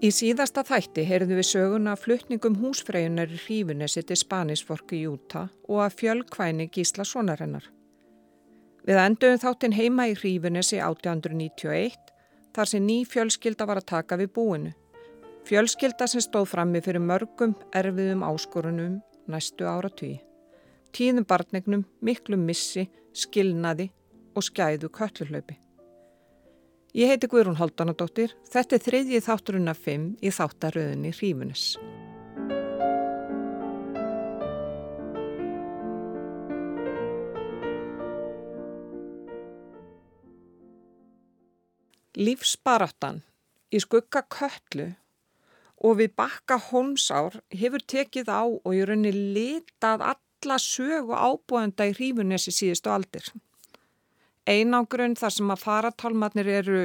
Í síðasta þætti heyrðu við söguna flutningum húsfreyjunar í hrífunesi til Spanisforki Júta og að fjölkvæni gísla sonarinnar. Við enduðum þáttinn heima í hrífunesi 1891 þar sem ný fjölskylda var að taka við búinu. Fjölskylda sem stóð frammi fyrir mörgum erfiðum áskorunum næstu ára tugi. Tíðum barnegnum, miklu missi, skilnaði og skæðu kölluhlaupi. Ég heiti Guðrún Haldanadóttir. Þetta er þriðjið þátturinn af fimm í þáttaröðinni Hrífunis. Lífsbaráttan í skugga köllu og við bakka holmsár hefur tekið á og í rauninni litað alla sögu ábúenda í Hrífunissi síðustu aldir einangrun þar sem að faratálmatnir eru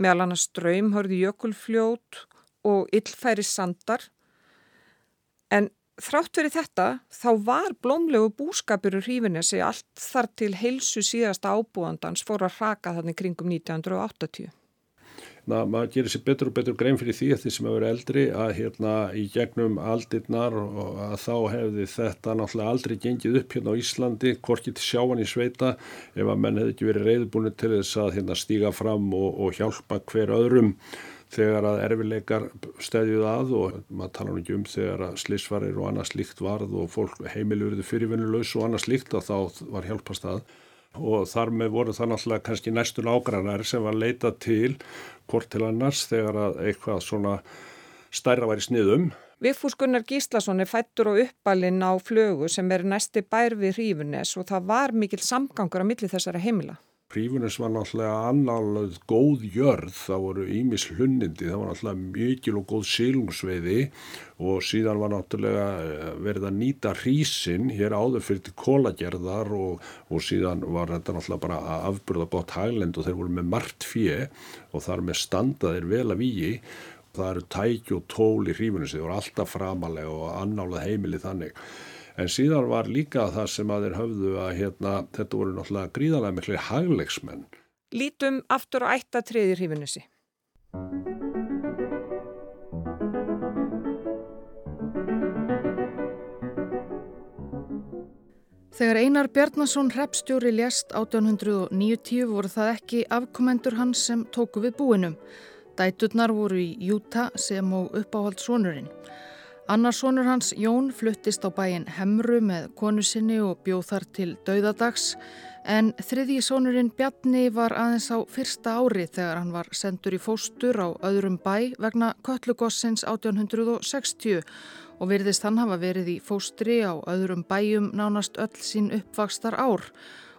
meðal annars ströymhörði jökulfljót og illfæri sandar. En þrátt verið þetta þá var blómlegu búskapur í hrífinesi allt þar til heilsu síðasta ábúandans fór að raka þannig kringum 1980 hérna, maður gerir sér betur og betur grein fyrir því að því sem hefur eldri að hérna í gegnum aldirnar og að þá hefði þetta náttúrulega aldrei gengið upp hérna á Íslandi, korkið til sjáan í sveita ef að menn hefði ekki verið reyðbúinu til þess að hérna stíga fram og, og hjálpa hver öðrum þegar að erfileikar stæðjuð að og maður tala nú ekki um þegar að slísvarir og annað slíkt varð og fólk heimilurði fyrirvinnulegs og annað slíkt að þá var hjálpast að og þar með voru það náttúrulega kannski næstu nágrannar sem var leita til hvort til annars þegar að eitthvað svona stærra væri sniðum. Vigfús Gunnar Gíslason er fættur og uppalinn á flögu sem er næsti bær við Rífunes og það var mikil samgangur á milli þessara heimila. Prífunus var náttúrulega annálað góð jörð, það voru ímis hlunindi, það var náttúrulega mikil og góð sílungsveiði og síðan var náttúrulega eh, verið að nýta hrísin hér áður fyrir til kólagerðar og, og síðan var þetta náttúrulega bara að afburða gott hæglend og þeir voru með margt fjö og þar með standaðir vel að víi. Það eru tæki og tól í hrífunus, þeir voru alltaf framalega og annálað heimili þannig. En síðan var líka það sem að þeir höfðu að hérna, þetta voru náttúrulega gríðanlega miklu hagleiksmenn. Lítum aftur á ættatriðir hrífinusi. Þegar Einar Bjarnason repstjóri lést 1890 voru það ekki afkomendur hans sem tóku við búinum. Dæturnar voru í Júta sem og uppáhald sonurinn. Annarsonur hans Jón fluttist á bæin Hemru með konu sinni og bjóð þar til dauðadags en þriðji sonurinn Bjarni var aðeins á fyrsta ári þegar hann var sendur í fóstur á öðrum bæ vegna Kötlugossins 1860 og virðist hann hafa verið í fóstri á öðrum bæjum nánast öll sín uppvakstar ár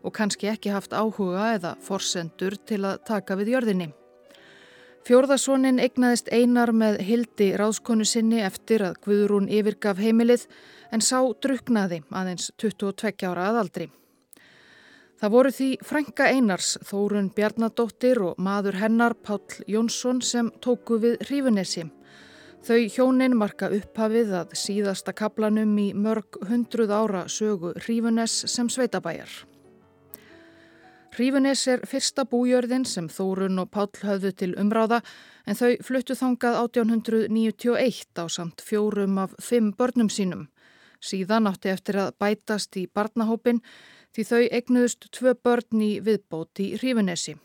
og kannski ekki haft áhuga eða forsendur til að taka við jörðinni. Fjórðasonin eignaðist einar með hildi ráðskonu sinni eftir að Guðrún yfirgaf heimilið en sá druknaði aðeins 22 ára aðaldri. Það voru því frænka einars Þórun Bjarnadóttir og maður hennar Páll Jónsson sem tóku við hrífunesi. Þau hjónin marka upphafið að síðasta kaplanum í mörg hundruð ára sögu hrífunes sem sveitabæjar. Hrífunis er fyrsta bújörðin sem Þórun og Páll höfðu til umráða en þau fluttu þangað 1891 á samt fjórum af fimm börnum sínum. Síðan átti eftir að bætast í barnahópin því þau egnuðust tvö börn í viðbót í Hrífunesi.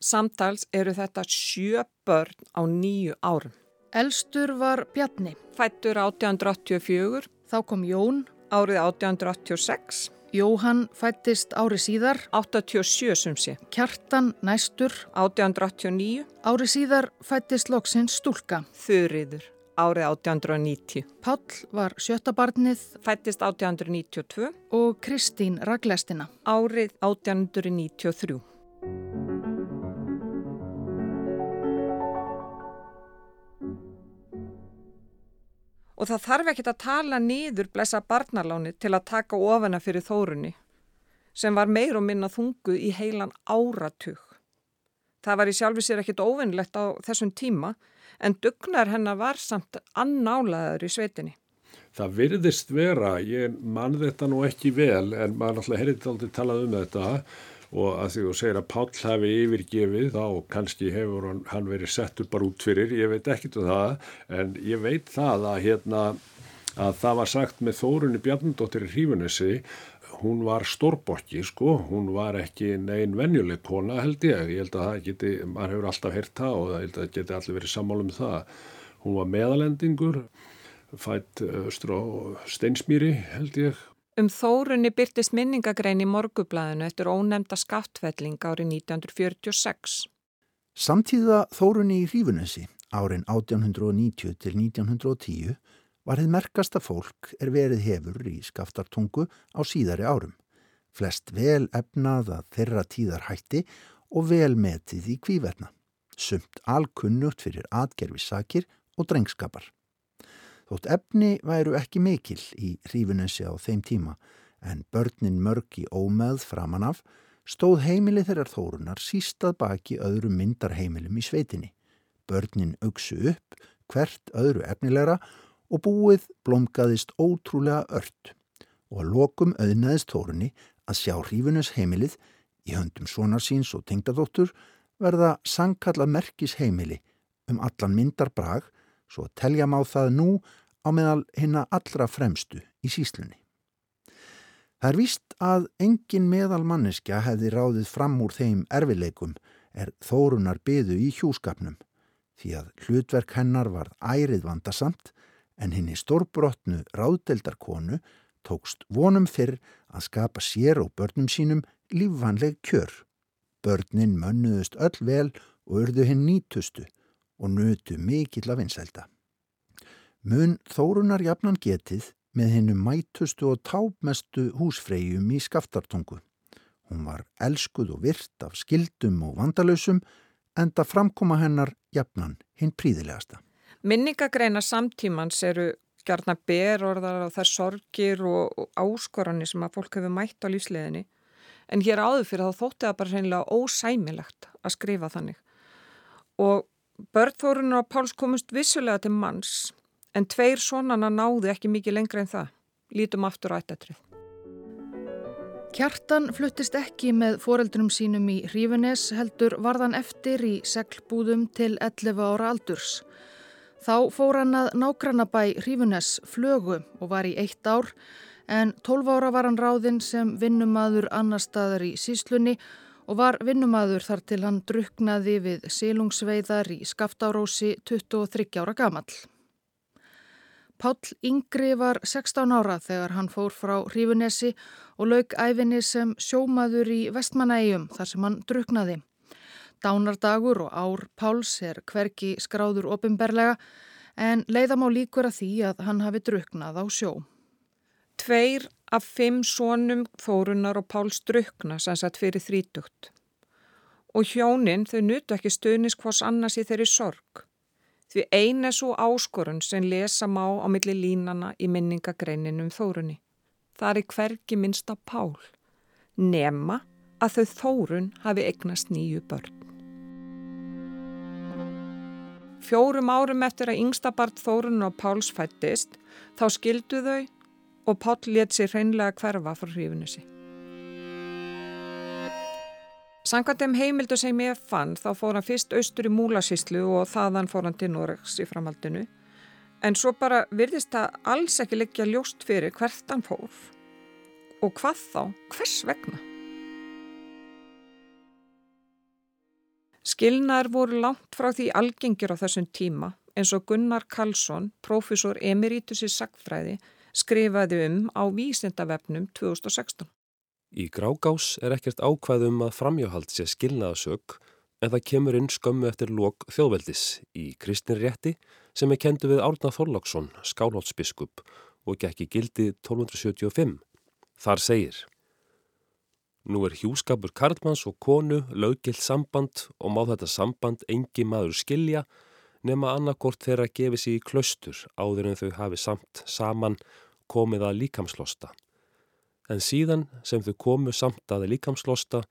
Samtals eru þetta sjö börn á nýju árum. Elstur var Bjarni. Fættur 1884. Þá kom Jón. Árið 1886. Jóhann fættist ári síðar 87 sem sé. Kjartan næstur 1889. Ári síðar fættist loksins stúlka. Þurriður árið 1890. Pál var sjöttabarnið. Fættist 1892. Og Kristín Raglestina. Árið 1893. og það þarf ekki að tala nýður blessa barnaláni til að taka ofana fyrir þórunni sem var meir og minna þungu í heilan áratug. Það var í sjálfi sér ekkit óvinnlegt á þessum tíma en dugnar hennar var samt annálaður í sveitinni. Það virðist vera, ég mann þetta nú ekki vel en maður náttúrulega heyrði aldrei talað um þetta og að því þú segir að Páll hafi yfirgefið þá kannski hefur hann verið settur bara út fyrir, ég veit ekkit um það en ég veit það að hérna að það var sagt með Þórunni Bjarnadóttir í Hrífunessi hún var stórbokki sko, hún var ekki neinn venjuleg kona held ég, ég held að það geti, maður hefur alltaf heyrt það og það held að það geti allir verið sammálu um það. Hún var meðalendingur, fætt östur á steinsmýri held ég Um þórunni byrtist minningagrein í morgublaðinu eftir ónemda skaftfelling árið 1946. Samtíða þórunni í Hrífunesi árin 1890 til 1910 var þið merkasta fólk er verið hefur í skaftartungu á síðari árum. Flest vel efnað að þeirra tíðar hætti og vel metið í kvíverna. Sumt alkunnugt fyrir atgerfisakir og drengskapar. Þótt efni væru ekki mikil í hrífunensi á þeim tíma en börnin mörg í ómeð framan af stóð heimili þeirrar þórunar sístað baki öðru myndarheimilum í sveitinni. Börnin auksu upp hvert öðru efnilegra og búið blomgaðist ótrúlega ört og að lokum auðnaðist þórunni að sjá hrífunens heimilið í höndum svonarsíns og tengdadóttur verða sangkalla merkis heimili um allan myndarbrag svo telja má það nú á meðal hinna allra fremstu í síslunni. Það er víst að engin meðal manneskja hefði ráðið fram úr þeim erfileikum er þórunar byðu í hjúskapnum því að hlutverk hennar var ærið vandasamt en henni stórbrotnu ráðdeldarkonu tókst vonum fyrr að skapa sér og börnum sínum lífvanleg kjör. Börnin mönnuðust öll vel og urðu hinn nýtustu og nötu mikill af vinsælda. Mun þórunar jafnan getið með hennu mætustu og tápmestu húsfreyjum í skaftartungu. Hún var elskuð og virt af skildum og vandalösum enda framkoma hennar jafnan hinn príðilegasta. Minningagreina samtímans eru gerna berorðar og þær sorgir og áskoranir sem að fólk hefur mætt á lífsleðinni en hér áður fyrir þá þótti það bara reynilega ósæmilegt að skrifa þannig og börnþórunum á Páls komust vissulega til manns En tveir sonana náðu ekki mikið lengra en það. Lítum aftur á ættatrið. Kjartan fluttist ekki með foreldrum sínum í Hrífunes heldur varðan eftir í seglbúðum til 11 ára aldurs. Þá fór hann að nágrannabæ Hrífunes flögu og var í eitt ár en 12 ára var hann ráðinn sem vinnumadur annar staðar í síslunni og var vinnumadur þar til hann druknaði við sílungsveiðar í skaftárósi 23 ára gamall. Páll Yngri var 16 ára þegar hann fór frá Hrífunesi og lauk æfinni sem sjómaður í Vestmanægjum þar sem hann druknaði. Dánardagur og ár Páls er hverki skráður ofinberlega en leiðam á líkur að því að hann hafi druknað á sjó. Tveir af fimm sónum Þórunar og Páls drukna sannsagt fyrir þrítugt. Og hjónin þau nutu ekki stuðnis hvors annars í þeirri sorg. Því eina svo áskorun sem lesa má á milli línana í minningagreininum Þórunni. Það er hverki minnst á Pál. Nema að þau Þórun hafi eignast nýju börn. Fjórum árum eftir að yngsta barn Þórun og Páls fættist þá skildu þau og Pál let sér hreinlega hverfa frá hrífunissi. Sankant um heimildu sem ég fann þá fór hann fyrst austur í Múlasíslu og þaðan fór hann til Noregs í framhaldinu. En svo bara virðist það alls ekki leggja ljóst fyrir hvert hann fór. Og hvað þá? Hvers vegna? Skilnaðar voru langt frá því algengir á þessum tíma eins og Gunnar Karlsson, profesor emeritus í sagfræði, skrifaði um á vísindavefnum 2016. Í grágás er ekkert ákvæðum að framjáhald sé skilnaðasök en það kemur inn skömmu eftir lok þjóðveldis í kristinrétti sem er kendu við Árna Þorláksson, skálhóldsbiskup og gekk í gildi 1275. Þar segir Nú er hjúskapur Karlmanns og konu löggilt samband og má þetta samband engi maður skilja nema annarkort þeirra gefi sig í klaustur áður en þau hafi samt saman komið að líkamslosta en síðan sem þau komu samt að líkamslosta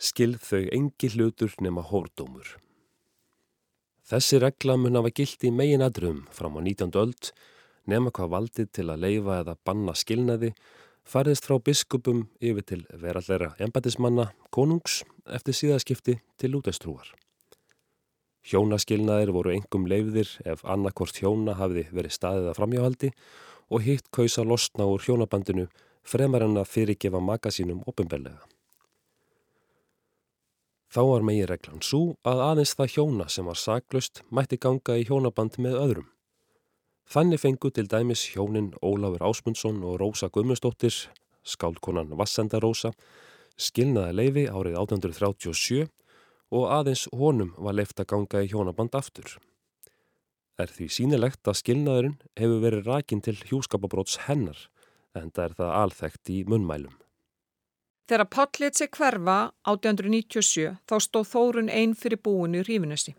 skilð þau engi hlutur nema hórdómur. Þessi regla mun hafa gilt í megin adrum fram á 19. öld nema hvað valdið til að leifa eða banna skilnaði færðist frá biskupum yfir til verallera embætismanna konungs eftir síðaskipti til lútestrúar. Hjónaskilnaðir voru engum leifðir ef annarkort hjóna hafði verið staðið að framjáhaldi og hitt kausa losna úr hjónabandinu fremar en að fyrirgefa magasínum ofinbellega. Þá var megin reglan svo að aðeins það hjóna sem var saklust mætti ganga í hjónaband með öðrum. Þannig fengu til dæmis hjónin Ólafur Ásmundsson og Rósa Gummustóttir, skálkonan Vassenda Rósa, skilnaði leifi árið 1837 og aðeins honum var leift að ganga í hjónaband aftur. Er því sínilegt að skilnaðurinn hefur verið rækin til hjúskapabróts hennar en það er það alþekkt í munnmælum. Þegar Páll lit sig hverfa 1897 þá stóð Þórun einn fyrir búinu í Rífinusti.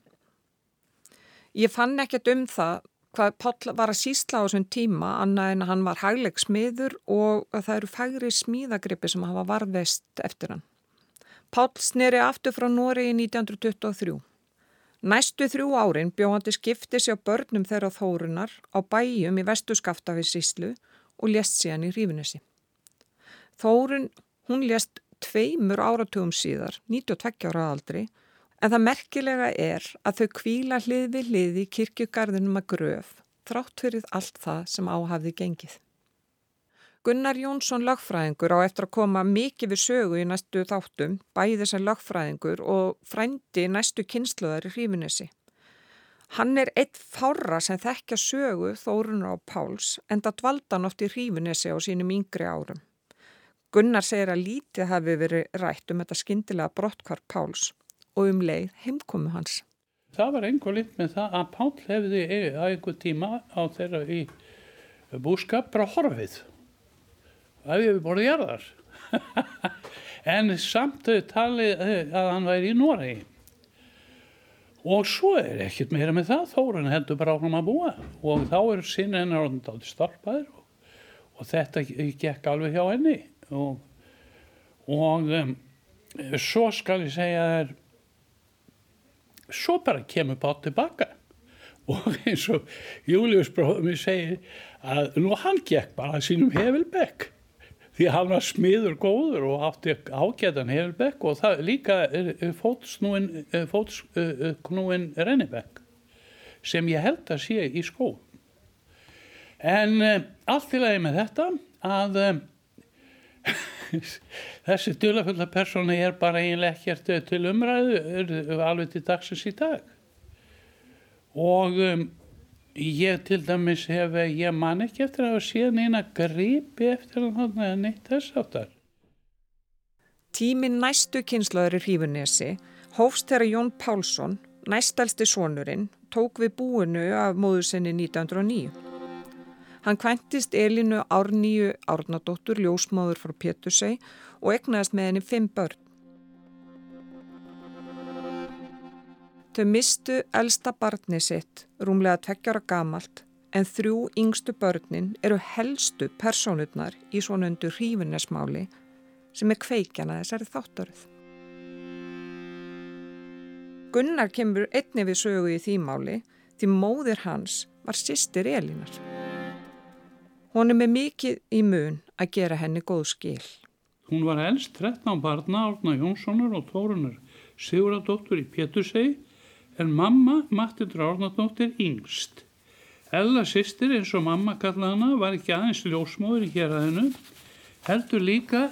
Ég fann ekkert um það hvað Páll var að sísla á þessum tíma annað en að hann var hægleg smiður og að það eru fægri smíðagrippi sem hafa varðveist eftir hann. Páll sneri aftur frá Nóri í 1923. Næstu þrjú árin bjóðandi skipti sér börnum þeirra þórunar á bæjum í vestu skaftafissíslu og lést síðan í Rífinessi. Þórun, hún lést tveimur áratugum síðar, 92 ára aldri, en það merkilega er að þau kvíla hlið við hlið í kirkjugarðinum að gröf, þrátt fyrir allt það sem áhafði gengið. Gunnar Jónsson lagfræðingur á eftir að koma mikið við sögu í næstu þáttum, bæði sem lagfræðingur og frændi næstu kynsluðar í hrífinessi. Hann er eitt fára sem þekkja sögu Þórunar á Páls en það dvalda hann oft í hrífinessi á sínum yngri árum. Gunnar segir að lítið hafi verið rætt um þetta skindilega brottkvar Páls og um leið heimkomu hans. Það var einhver lit með það að Pál hefði á einhver tíma á þeirra í búskap bara horfið að við vorum jarðar en samt talið eh, að hann væri í Nóri og svo er ekkert meira með það. Þórun heldur bara ákveðum að búa. Og þá er sinn hennar orðindátti starpaður og, og þetta gekk alveg hjá henni. Og, og um, svo skal ég segja þér svo bara kemur bát tilbaka og eins og Július bróðum ég segir að nú hann gekk bara sínum hefilbekk því hann var smiður góður og átti ágætan hefurberg og það líka fótsnúin fótsknúin rennibekk sem ég held að sé í skó en uh, allt í lagi með þetta að uh, þessi dulafulla persónu er bara eiginlega ekkert til umræðu alveg til dagsins í dag. Og um, ég til dæmis hef ég man ekki eftir að sé neina gripi eftir hann eða neitt þess áttar Tímin næstu kynslaður í Hrífunesi hófst þegar Jón Pálsson næstalsti sonurinn tók við búinu af móðusinni 1909 Hann kvæntist Elinu Árníu Árnadóttur ljósmáður frá Pétursei og egnaðist með henni fimm börn Þau mistu elsta barni sitt, rúmlega tveggjara gamalt, en þrjú yngstu börnin eru helstu personutnar í svonundu hrífunesmáli sem er kveikjana þessari þáttaröð. Gunnar kemur einni við sögu í því máli því móðir hans var sýstir Elinar. Hún er með mikið í mun að gera henni góð skil. Hún var elst 13 barna Árna Jónssonar og Tórunar Siguradóttur í Pétursegi en mamma Mattildur Árnardóttir yngst. Ella sýstir eins og mamma kallaði hana var ekki aðeins ljósmóður í héræðinu, heldur líka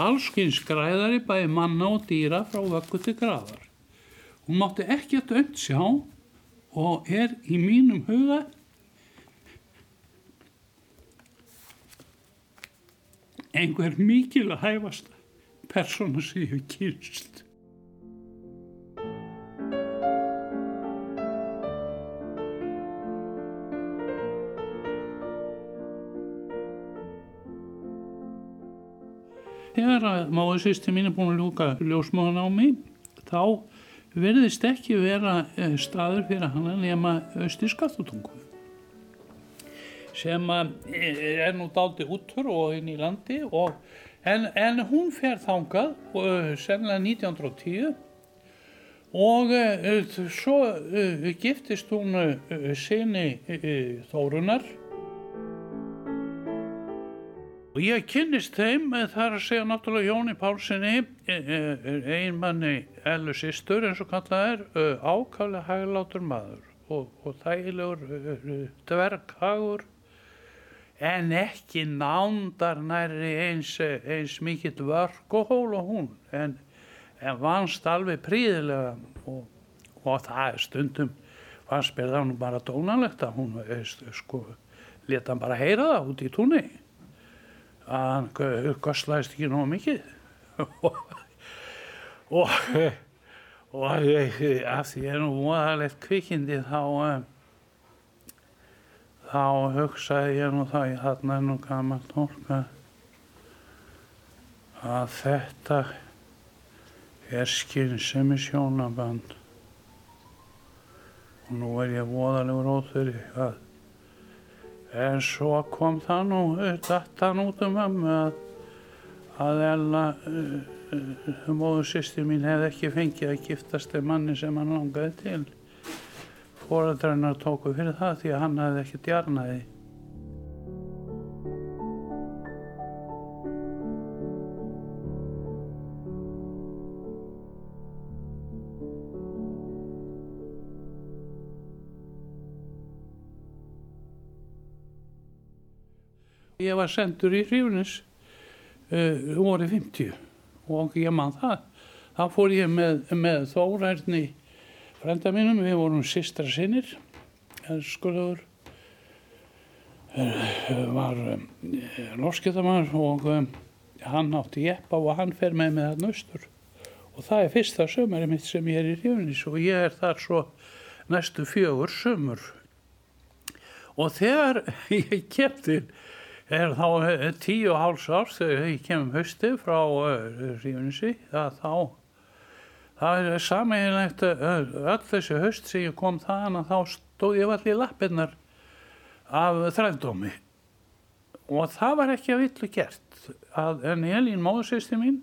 allskins græðari bæði manna og dýra frá vöggu til graðar. Hún mátti ekki að dönt sjá og er í mínum huga einhver mikil að hæfast persónu sem ég hef kynst. Þegar að máðursýsti mín er búin að ljúka ljósmáðan á mig, þá verðist ekki vera eh, staður fyrir hann nema austir skattutungu sem eh, er nú daldi úttur og inn í landi og, en, en hún fer þangað eh, sennilega 1910 og svo giftist hún sinni Þórunar Og ég kynnist þeim þar að segja náttúrulega Jóni Pálssoni, e, e, einmanni Ellu Sistur eins og kallað er, ákvæmlega hæglátur maður og, og þægilegur dverghagur en ekki nándar næri eins, eins mikill vörk og hól og hún en, en vannst alveg príðilega og, og það er stundum fannst mér það nú bara dónalegt að hún sko leta hann bara heyra það út í túnni að hann göstlaðist ekki nógu mikið. Og og, og af því er nú voðalegt kvikindi þá um, þá hugsaði ég nú það ég þarna nú gaman tólka að þetta er skynsemi sjónaband og nú er ég voðalegur óþurri að En svo kom það nú, þetta út um ömmu að, að Ella, uh, uh, móðu sýsti mín, hefði ekki fengið að giftast þeim manni sem hann langaði til. Fóræðarinnar tóku fyrir það því að hann hefði ekki djarnaði. Ég var sendur í Rífunis uh, vorið 50 og ég man það. Þá fór ég með, með þórærni frænda mínum, við vorum sistra sinnir, skurður uh, var um, lorskjötamar og um, hann átti jeppa og hann fer með með það nöstur. Og það er fyrsta sömari mitt sem ég er í Rífunis og ég er þar svo næstu fjögur sömur. Og þegar ég kem til er þá eh, tíu háls árs þegar ég kemum hösti frá uh, Rífunissi það þá það er sameinlegt eh, öll þessi höst sem ég kom þaðan að þá stóð ég allir lappinnar af þrældómi. Og það var ekki að villu gert að en Elín móðsýsti mín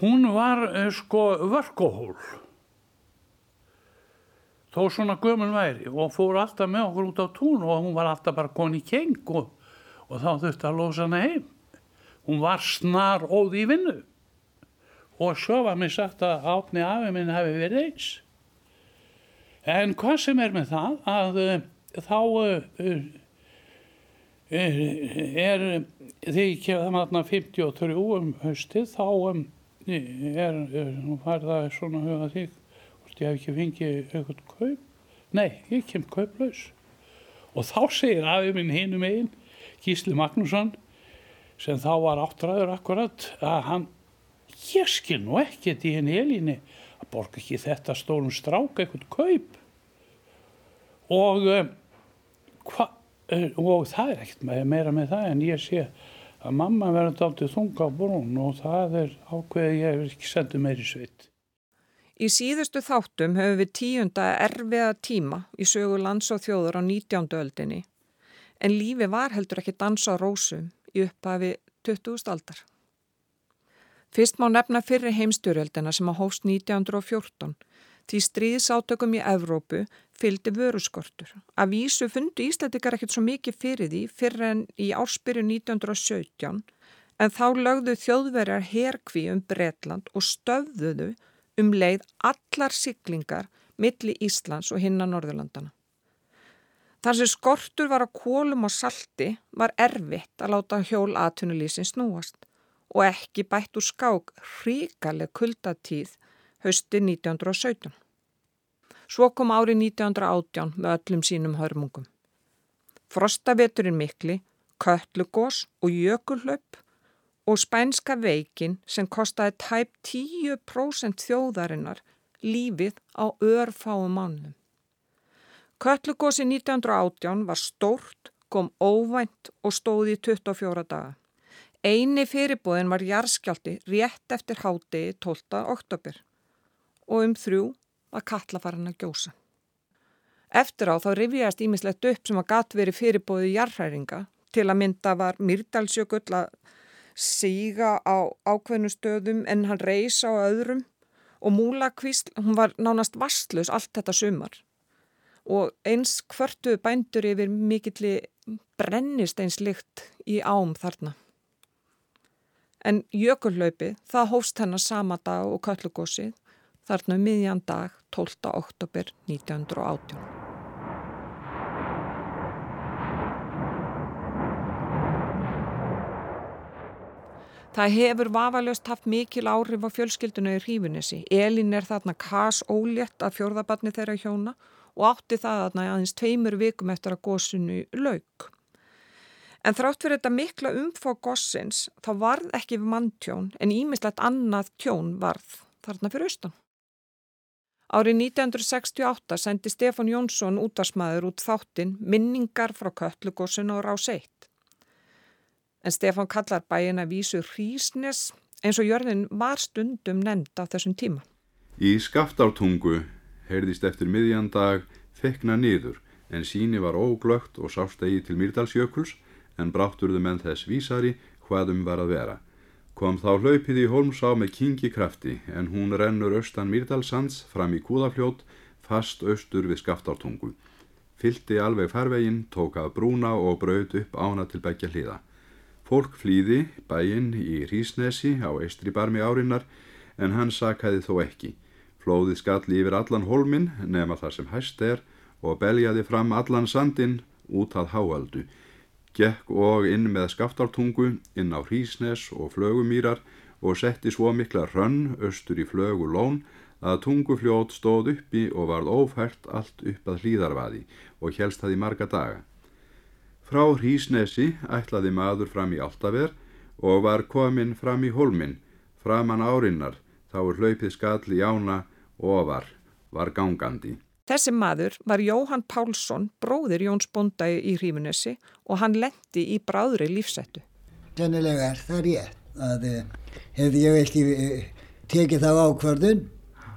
hún var sko vörkohól þó svona gömul væri og fór alltaf með okkur út á tún og hún var alltaf bara koni keng og og þá þurfti að losa hana heim. Hún var snar óð í vinnu og svo var mér sagt að átni afi minn hefði verið eins. En hvað sem er með það að uh, þá uh, er því ekki það maður 53 um haustið þá um, er, nú fær það svona huga því ég hef ekki fengið eitthvað kaup. Nei, ég kem kauplaus. Og þá segir afi minn hinum einn Gísli Magnússon sem þá var áttræður akkurat að hann, ég skil nú ekkert í henni Elíni að borga ekki þetta stórum strák eitthvað kaup og, um, hva, uh, og það er ekkert meira með það en ég sé að mamma verður aldrei þunga á brún og það er ákveðið ég hefur ekki sendið meiri sveit. Í síðustu þáttum höfum við tíunda erfiða tíma í sögu lands og þjóður á 19. öldinni en lífi var heldur ekki dansa á rósum í upphafi 20. aldar. Fyrst má nefna fyrri heimstyrjöldina sem að hóst 1914 því stríðsátökum í Evrópu fylgdi vöruskortur. Að vísu fundi Íslandikar ekkert svo mikið fyrir því fyrir en í ársbyrju 1917 en þá lögðu þjóðverjar herkví um Bretland og stöfðuðu um leið allar siglingar milli Íslands og hinna Norðurlandana. Þar sem skortur var að kólum og salti var erfitt að láta hjól aðtunulísin snúast og ekki bætt úr skák hríkaleg kuldatíð hausti 1917. Svo kom ári 1918 með öllum sínum hörmungum. Frostaveturinn mikli, köllugós og jökulhlaup og spænska veikin sem kostaði tæp 10% þjóðarinnar lífið á örfáum mánum. Köllugósi 1918 var stórt, kom óvænt og stóði í 24 daga. Einu fyrirbóðin var jarðskjálti rétt eftir hádegi 12. oktober og um þrjú var kallafarinn að gjósa. Eftir á þá rifjast ímislegt upp sem að gatt verið fyrirbóði jarðhæringa til að mynda var Myrdalsjökull að síga á ákveðnu stöðum en hann reysa á öðrum og Múlakvísl, hún var nánast vastlus allt þetta sumar og eins hvörtu bændur yfir mikilli brennist eins lykt í ám þarna. En jökullaupi það hófst hennar sama dag og köllugósið þarna um miðjan dag 12. oktober 1918. Það hefur vafaljóst haft mikil áhrif á fjölskylduna í hrífunissi. Elin er þarna kas ólétt af fjórðabarni þeirra hjóna og átti það þarna aðeins tveimur vikum eftir að góðsunu lauk. En þrátt fyrir þetta mikla umfá góðsins þá varð ekki manntjón en ímislegt annað tjón varð þarna fyrir austan. Árið 1968 sendi Stefan Jónsson útarsmaður út þáttinn minningar frá köllugóðsunu og rás eitt en Stefan kallar bæina vísu Hrísnes eins og jörðin var stundum nefnd á þessum tíma. Í skaftártungu heyrðist eftir miðjandag þekna niður en síni var óglögt og sástegi til Myrdalsjökuls en brátturðu menn þess vísari hvaðum var að vera. Kom þá hlaupið í Holmsá með kingi krafti en hún rennur austan Myrdalsands fram í Kúðafljót fast austur við skaftártungu. Fylti alveg farveginn, tók að brúna og braut upp ána til begja hliða. Fólk flýði bæinn í Hrísnesi á eistri barmi árinnar en hann sakaði þó ekki. Flóði skalli yfir allan holmin nema þar sem hæst er og beljaði fram allan sandin út að háaldu. Gekk og inn með skaftartungu inn á Hrísnes og flögumýrar og setti svo mikla rönn austur í flögulón að tungufljót stóð uppi og varð ófært allt upp að hlýðarvaði og helst það í marga daga. Frá Hrísnesi ætlaði maður fram í Altaver og var komin fram í Holmin, framann árinnar, þá er hlaupið skall í og var, gangandi. Þessi maður var Jóhann Pálsson, bróðir Jóns Bondægi í Hrífunessi og hann lendi í bráðri lífsettu. Sennilega er það rétt að eh, hefði ég ekki eh, tekið þá ákvörðun,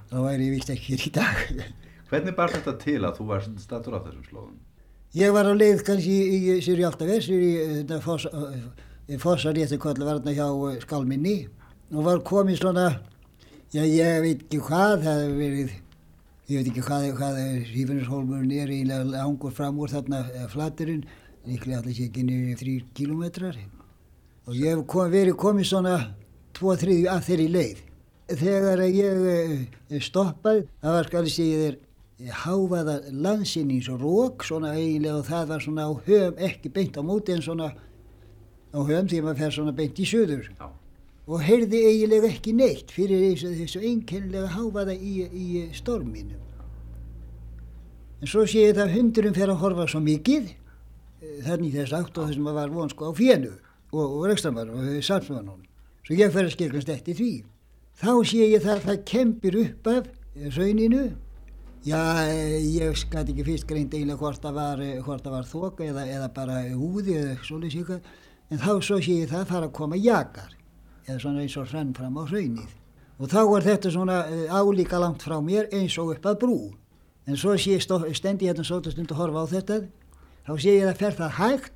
þá væri ég vist ekki hér í dag. Hvernig bar þetta til að þú varst statur á þessum slóðum? Ég var á leið kannski í, í Sýri Áltaves, í þetta fossarétti kollu var hérna hjá eh, Skálminni og var komið svona, já ég veit ekki hvað, það hefur verið, ég veit ekki hvað, hvað Hífinnishólmurinn er eiginlega langur fram úr þarna eh, flaturinn, líklega alltaf sé ekki niður þrýr kílometrar og ég hef kom, verið komið svona tvo þriði að þeirri leið. Þegar ég eh, stoppaði, það var skal ég segja þér, háfaða landsinnings rók svona eiginlega og það var svona á höfum ekki beint á móti en svona á höfum því að maður fer svona beint í söður Já. Og heyrði eiginlega ekki neitt fyrir þessu, einkennilega háfaða í, í storminu en svo sé ég það hundurum fer að horfa svo mikið eh, þannig þess aft og þessum að var von sko á fjennu og, og rekstramar og samsvöðanón svo ég fer að skilkast eftir því. Þá sé ég það að það kempir upp af rauninu Já, ég skæti ekki fyrst greint eiginlega hvort það var, var þoka eða, eða bara húði eða svolítið síka en þá svo sé ég það fara að koma jakar eða svona eins og hrann fram á hraunið. Og þá er þetta svona eh, álíka langt frá mér eins og upp að brú. En svo sé ég stendi hérna svolítið stund að horfa á þetta þá sé ég að fer það hægt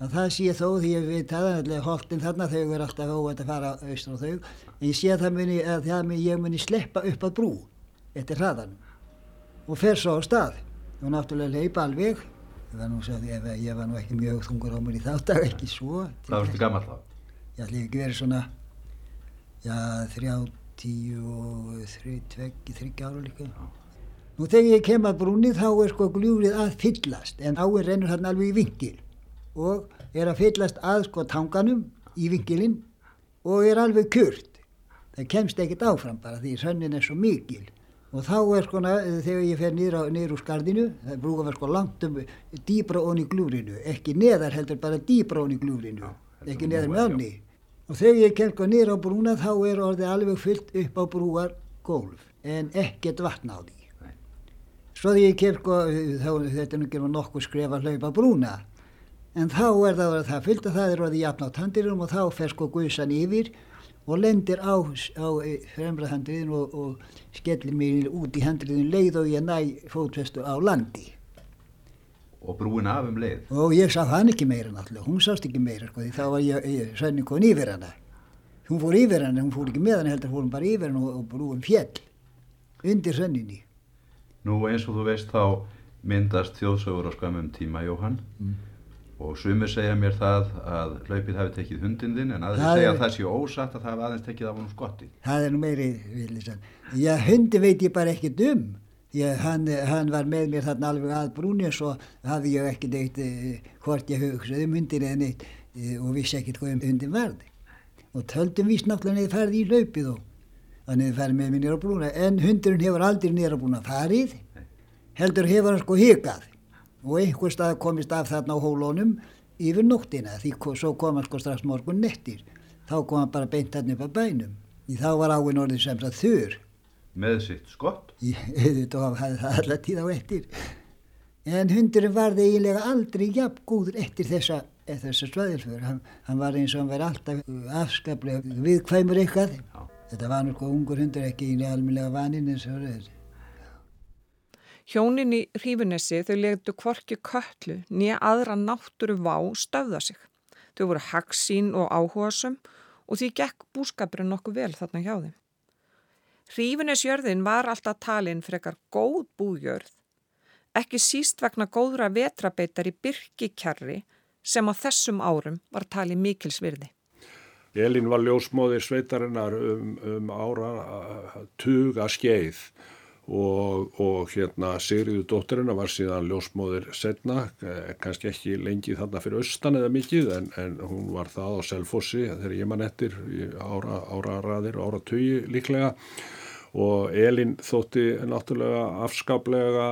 að það sé þó því veit það er holdin þarna þau er alltaf óvægt að fara austur á þau en ég sé að það muni að það muni, ég muni sleppa upp að brú eftir hraðanum. Og fer svo á stað. Og náttúrulega leipa alveg. Ég var nú, ég, ég var nú ekki mjög þungur á mér í þáttak, ekki svo. Hvað varstu gammal þá? Ég ætli ekki verið svona já, þrjá, tíu og þryggja ára líka. Nú þegar ég kem að brúni þá er sko gljúrið að fyllast en áir rennur hann alveg í vingil og er að fyllast að sko tanganum í vingilinn og er alveg kurt það kemst ekkert áfram bara því sönnin er svo mikil. Og þá er sko þegar ég fer niður úr skardinu það brúka verið sko langt um dýbra onni glúrinu, ekki neðar heldur bara dýbra onni glúrinu, ekki neðar með onni og þegar ég kem sko niður á brúna þá er orðið alveg fyllt upp á brúar gólf en ekkert vatn á því svo þegar ég kem sko þá þetta er nú nokkuð skref að hlaupa brúna en þá er það, það fyllt að það er orðið jafn á tandirum og þá fer sko guðsan yfir og lendir á, á fremra handriðin og, og skellir mér út í handriðin leið og ég næ fótvestu á landi. Og brúin af um leið? Og ég sá hann ekki meira náttúrulega, hún sást ekki meira sko því þá var ég, ég sönni kon yfir hana. Hún fór yfir hana, hún fór ekki með hana heldur, fór hún bara yfir hana og, og brúin fjell undir sönninni. Nú eins og þú veist þá myndast þjóðsögur á skamum tíma Jóhann mm. og sumir segja mér það að hlaupið hafi tekið hundin þinn en aðeins segja að það sé ósatt að það hafi aðeins tekið af honum skotti. Það er nú meiri villisann. Já, hundi veit ég bara ekki dum. Ég, hann, hann var með mér þarna alveg að brúnis og hafði ég ekki neitt eh, hvort ég hugsaði um hundin eða neitt eh, og vissi ekkert hvað um hundin varði. Og töldum vís náttúrulega neði farið í hlaupið og að neði farið með mér nýra brúna. En hundurinn hefur aldrei nýra brúna farið, heldur hefur hann sko hikað og einhver stað komist af þarna á hólónum yfir nóttina því svo kom hann sko strax morgun nettir. Þá kom hann bara beint hann upp að bænum. Í þá var áinn orðið sem það þurr með sitt skott? Hafði það allar tíð á eftir. En hundurinn varði eiginlega aldrei jafn góður eftir þessa, þessa svaðilfur. Hann, hann var eins og hann væri alltaf afskaplega viðkvæmur eitthvað. Já. Þetta var náttúrulega ungur hundur ekki eiginlega alminlega vaninn eins og þessi. Hjónin í Hrífunessi þau legdu kvorki köllu nýja aðra náttúru vá stöfða sig. Þau voru hagsín og áhugasum og því gekk búskapurinn nokkuð vel þarna hjá þeim. Hrífunesjörðin var alltaf talinn frekar góð bújörð, ekki síst vegna góðra vetrabeitar í byrkikjarri sem á þessum árum var talið mikilsvirði. Elin var ljósmóðir sveitarinnar um, um ára tuga skeið og, og hérna Sigriður dótturina var síðan ljósmóðir setna, kannski ekki lengi þarna fyrir austan eða mikið en, en hún var það á Selfossi þegar ég mann ettir ára, ára raðir, ára tugi líklega og Elin þótti náttúrulega afskaplega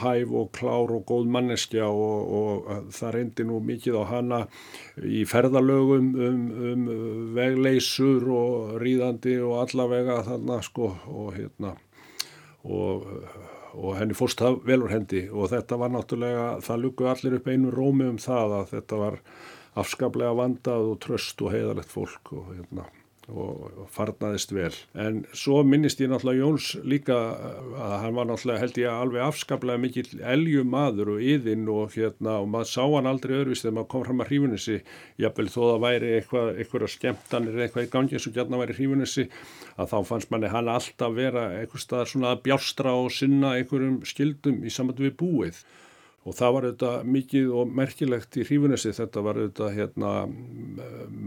hæf og klár og góð manneskja og, og það reyndi nú mikið á hana í ferðalögum um, um vegleysur og ríðandi og allavega þarna sko og hérna og, og henni fórst það velur hendi. Og þetta var náttúrulega, það lukku allir upp einu rómi um það að þetta var afskaplega vandað og tröst og heiðalegt fólk og hérna og farnaðist vel. En svo minnist ég náttúrulega Jóns líka að hann var náttúrulega held ég alveg afskaplega mikill eljumadur og yðin og hérna og maður sá hann aldrei öðruvis þegar maður kom fram að hrífunissi jafnvel þó það væri eitthvað, eitthvað skemmtanir eitthvað í gangi eins og gætna væri hrífunissi að þá fannst manni hann alltaf vera eitthvað staðar svona að bjástra og sinna einhverjum skildum í samvættu við búið og það var auðvitað mikið og merkilegt í hrífunessi. Þetta var auðvitað hérna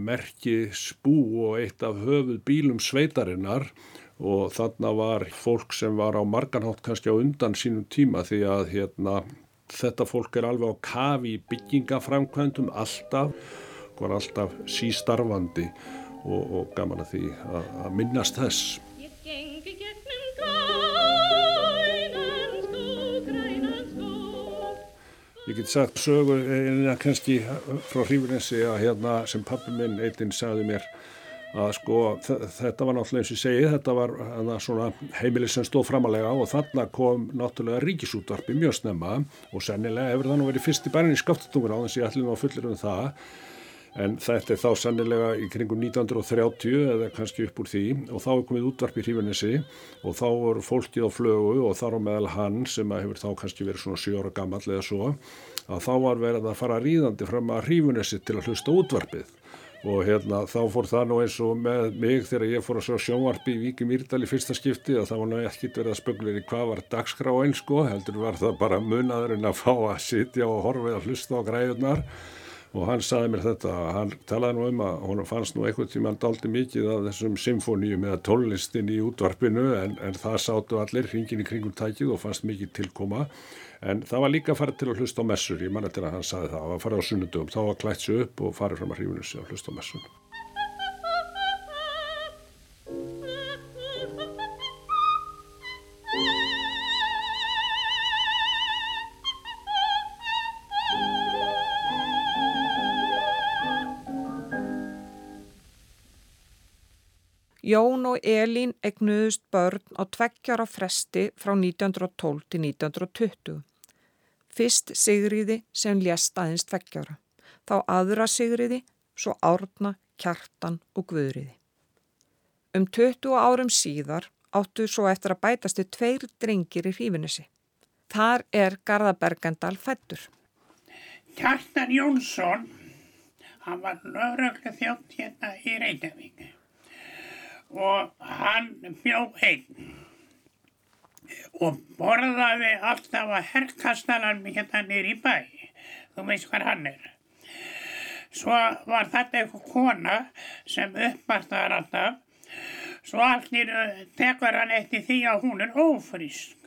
merkisbú og eitt af höfuð bílum sveitarinnar. Og þarna var fólk sem var á marganhátt kannski á undan sínum tíma því að hérna þetta fólk er alveg á kafi í byggingaframkvæmdum alltaf var alltaf sístarfandi og, og gaman að því að, að minnast þess Ég get sagt sögu eina kannski frá hrífurinsi að hérna sem pappi minn eitinn sagði mér að sko þetta var náttúrulega eins og ég segi þetta var svona heimilis sem stóð framalega og þarna kom náttúrulega ríkisútvarpi mjög snemma og sennilega hefur það nú verið fyrst í bærin í skaptutungur á þess að ég ætli nú að fullir um það en þetta er þá sannilega í kringum 1930 eða kannski upp úr því. Og þá er komið útvarp í hrífunissi og þá voru fólkið á flögu og þar á meðal hann sem hefur þá kannski verið svona 7 ára gammal eða svo að þá var verið að fara ríðandi fram að hrífunissi til að hlusta útvarpið. Og hérna þá fór það nú eins og með mig þegar ég fór að sjá sjónvarpi í Víki Mýrdal í fyrsta skipti og það var nú ekkit verið að spöngla í hvað var dagskrá eins sko heldur var það bara munaðurinn að fá að sitja og horfið að hlusta á græðunar og hann saði mér þetta, hann talaði nú um að hún fannst nú eitthvað tíma hann daldi mikið af þessum symfóníum eða tónlistin í útvarpinu en, en það sátu allir hringin í kringum tækið og fannst mikið tilkoma en það var líka farið til að hlusta á messur, ég manna til að hann saði það, var farið á sunnundum, þá var klætt sér upp og farið fram að hrífunum sig að hlusta á messun. Jón og Elín egnuðust börn á tveggjara fresti frá 1912 til 1920. Fyrst Sigriði sem lést aðeins tveggjara, þá aðra Sigriði, svo Árna, Kjartan og Guðriði. Um 20 árum síðar áttu svo eftir að bætasti tveir drengir í hrífinissi. Þar er Garðabergendal fættur. Kjartan Jónsson, hann var lögreglu þjótt hérna í Reykjavík og hann bjó einn og borðaði alltaf að herrkastalan hérna nýri í bæ. þú veist hvað hann er. Svo var þetta eitthvað kona sem uppvartaði alltaf, svo allir tekur hann eftir því að hún er ófrísk.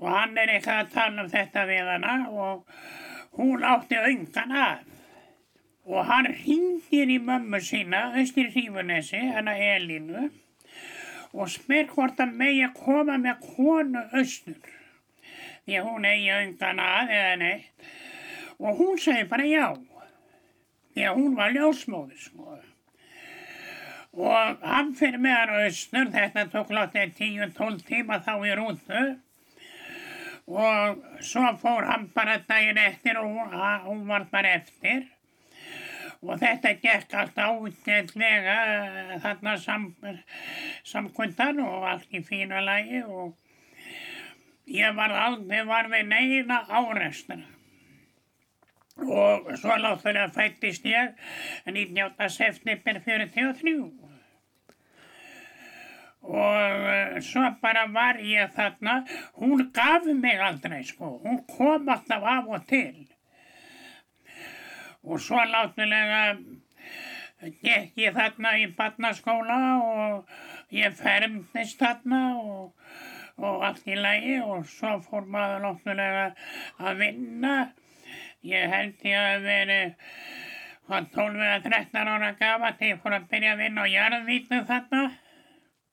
Og hann er eitthvað að tala um þetta við hana og hún átti öngan af. Og hann hringir í mömmu sína, Östir Hrífunesi, hana Elinu, og spyr hvort hann megi að koma með konu Östur. Því að hún eigi öngan að eða neitt. Og hún segi bara já. Því að hún var ljósmóður, sko. Og hann fyrir með hann Östur, þetta tók látið 10-12 tíma þá í rútu. Og svo fór hann bara daginn eftir og hún var bara eftir. Og þetta gekk allt ágætlega þarna sam, samkvöndan og allt í fína lagi og ég var aldrei var við neina áreistina. Og svo láþulega fættist ég 19. september 43. Og svo bara var ég þarna, hún gaf mig aldrei sko, hún kom alltaf af og til og svo láttulega gekk ég þarna í barnaskóla og ég fermdist þarna og, og allt í lagi og svo fór maður láttulega að vinna. Ég held ég að veri hvað 12 eða 13 ára gafa þegar ég fór að byrja að vinna á jarðvítu þarna.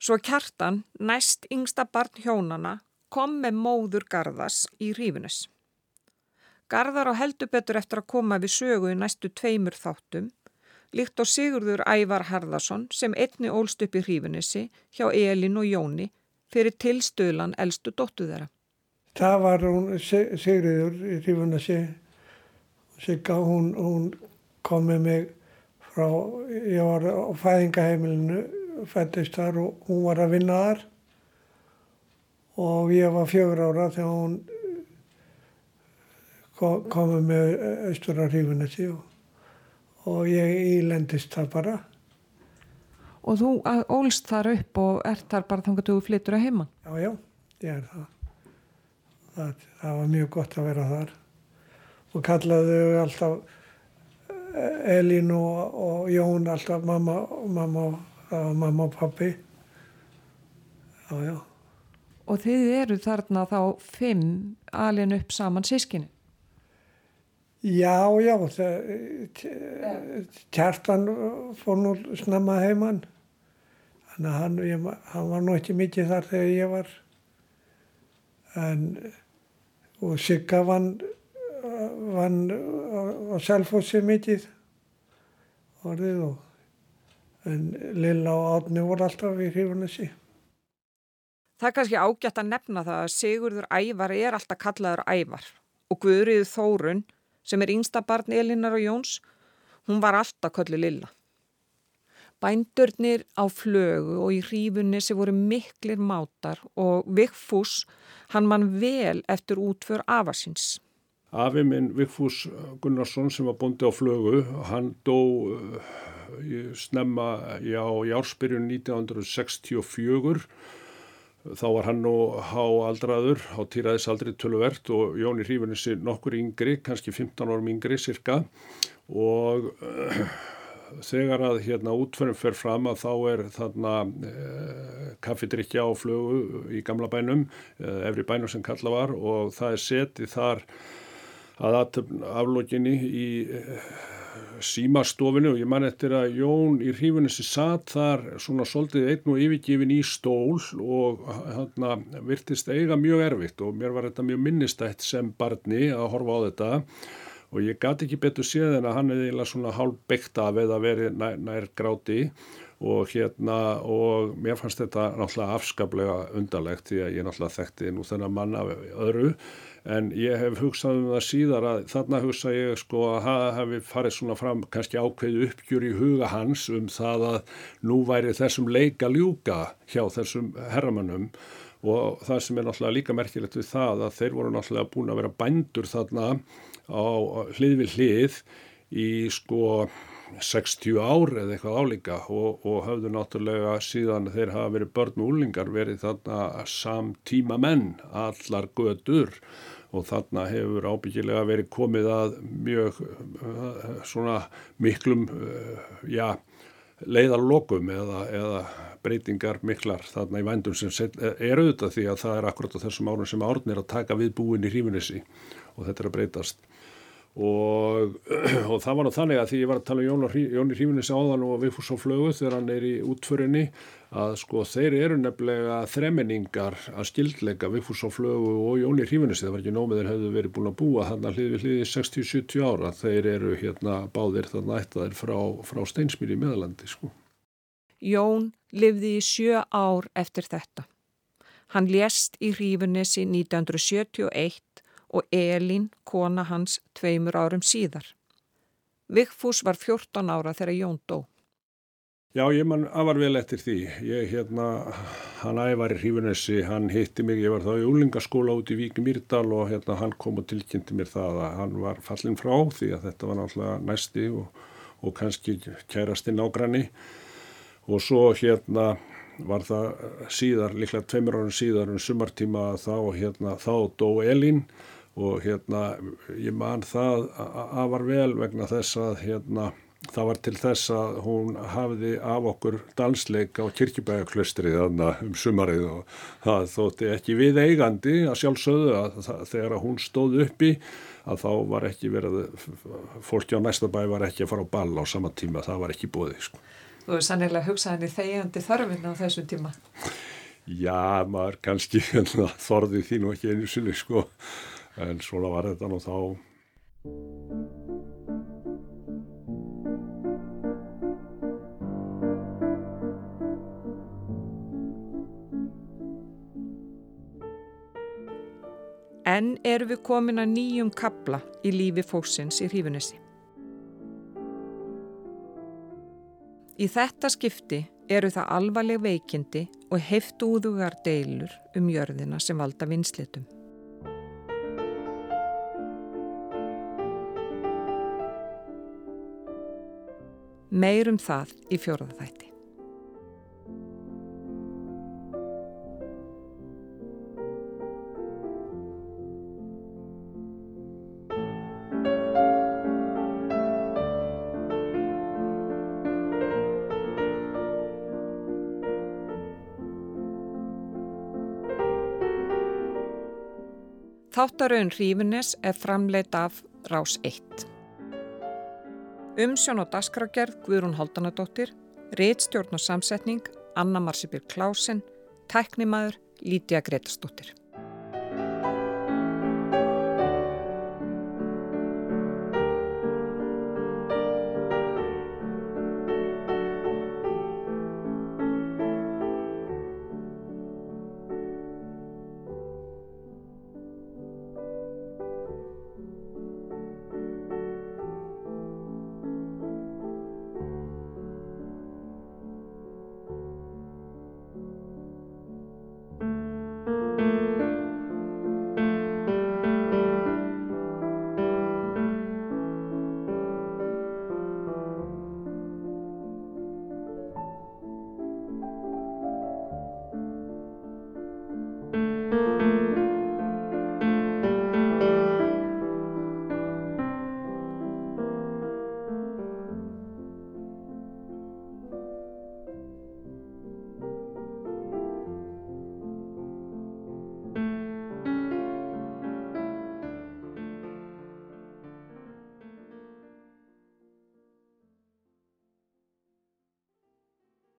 Svo kjartan, næst yngsta barn hjónana, kom með móður Garðas í Rífunis. Garðar á heldur betur eftir að koma við sögu í næstu tveimur þáttum, líkt á Sigurður Ævar Harðarsson sem einni ólst upp í hrífinissi hjá Elin og Jóni fyrir tilstöðlan eldstu dóttu þeirra. Það var hún Sigurður í hrífinissi, Sigga, hún, hún kom með mig frá, ég var á fæðingaheimilinu, fættist þar og hún var að vinna þar og ég var fjögur ára þegar hún komið með austur á Rífunessi og, og ég ílendist þar bara. Og þú ólst þar upp og ert þar bara þannig að þú flyttur að heima? Já, já, ég er það. það. Það var mjög gott að vera þar og kallaðu alltaf eh, Elín og, og Jón alltaf mamma, mamma, mamma og pappi. Já, já. Og þið eru þarna þá fimm alin upp saman sískinu? Já, já, kjartan fór nú snemma heimann. Þannig að hann, ég, hann var nú ekki mikið þar þegar ég var. En, og Sigga vann, vann á Selfossi mikið orðið og en Lilla og Átni voru alltaf í hrífunessi. Það er kannski ágætt að nefna það að Sigurður Ævar er alltaf kallaður Ævar og Guðrið Þórun sem er yngsta barn Elinar og Jóns, hún var alltaf köllu lilla. Bændurnir á flögu og í hrífunni sem voru miklir mátar og Vigfús, hann mann vel eftir útför afasins. Afi minn Vigfús Gunnarsson sem var bondi á flögu, hann dó uh, snemma já, í ársbyrjun 1964 Þá var hann nú háaldraður, á týraðisaldri töluvert og Jóni Hrífunissi nokkur yngri, kannski 15 árum yngri cirka og uh, þegar að hérna útferðin fer fram að þá er þarna uh, kaffidrykja á flögu í gamla bænum, uh, efri bænum sem kalla var og það er setið þar að aflókinni í símastofinu og ég man eftir að Jón í hrífunissi satt þar svona svolítið einn og yfirgifin í stól og hann virtist eiga mjög erfitt og mér var þetta mjög minnistætt sem barni að horfa á þetta. Og ég gati ekki betur séð en að hann hefði svona hálf byggt af eða verið nær, nær gráti og hérna og mér fannst þetta náttúrulega afskaplega undarlegt því að ég náttúrulega þekkti nú þennan mann af öðru. En ég hef hugsað um það síðar að þarna hugsa ég sko að það hefði farið svona fram kannski ákveðu uppgjur í huga hans um það að nú væri þessum leika ljúka hjá þessum herramannum og það sem er náttúrulega líka merkilegt við það að þeir voru náttúrulega búin að vera bændur þarna á hlið við hlið í sko 60 ár eða eitthvað álíka og, og hafðu náttúrulega síðan þeir hafa verið börn og úlingar verið þarna samtíma menn, allar götur. Og þarna hefur ábyggilega verið komið að mjög uh, svona miklum uh, já, leiðarlokum eða, eða breytingar miklar þarna í vændum sem er auðvitað því að það er akkurat á þessum árun sem árun er að taka við búin í hrífunissi og þetta er að breytast og, og það var nú þannig að því ég var að tala um Jóni Hrífinis áðan og Vigfús á flögu þegar hann er í útförinni að sko þeir eru nefnilega þremenningar að skildleika Vigfús á flögu og Jóni Hrífinis það var ekki nómið þeir hefðu verið búin að búa hann að hlið við hliði 60-70 ára þeir eru hérna báðir þarna ættaðir frá, frá Steinsmýri í meðalandi sko. Jón livði í sjö ár eftir þetta. Hann lést í Hrífinissi 1971 og Elín, kona hans, tveimur árum síðar. Vigfús var 14 ára þegar Jón dó. Já, ég mann afar vel eftir því. Ég, hérna, hann ævar í Hrífunessi, hann hitti mig, ég var þá í úlingaskóla út í Víki Mýrdal og hérna hann kom og tilkynnti mér það að hann var fallin frá því að þetta var náttúrulega næsti og, og kannski kærasti nágranni og svo hérna var það síðar, líklega tveimur árun síðar um sumartíma þá, hérna, þá dó Elín og hérna ég man það að var vel vegna þess að hérna það var til þess að hún hafði af okkur dansleik á kirkjubæðaklöstrið um sumarið og það þótti ekki við eigandi að sjálfsögðu að það, þegar hún stóð uppi að þá var ekki verið fólki á næsta bæ var ekki að fara á ball á sama tíma, það var ekki bóðið sko. Þú hefur sannilega hugsaðinni þegjandi þörfinn á þessum tíma Já, maður kannski þorði því nú ekki einu sinni sko en svona var þetta nú þá. En eru við komin að nýjum kabla í lífi fóksins í hrífunissi. Í þetta skipti eru það alvarleg veikindi og heftúðugar deilur um jörðina sem valda vinslitum. Meirum það í fjóraðaþætti. Þáttarauðin Hrífunes er framleitt af Rás 1. Umsjón og dasgrágerð Guðrún Holdanadóttir, réttstjórn og samsetning Anna Marsipir Klásen, tæknimaður Lítiða Gretastóttir.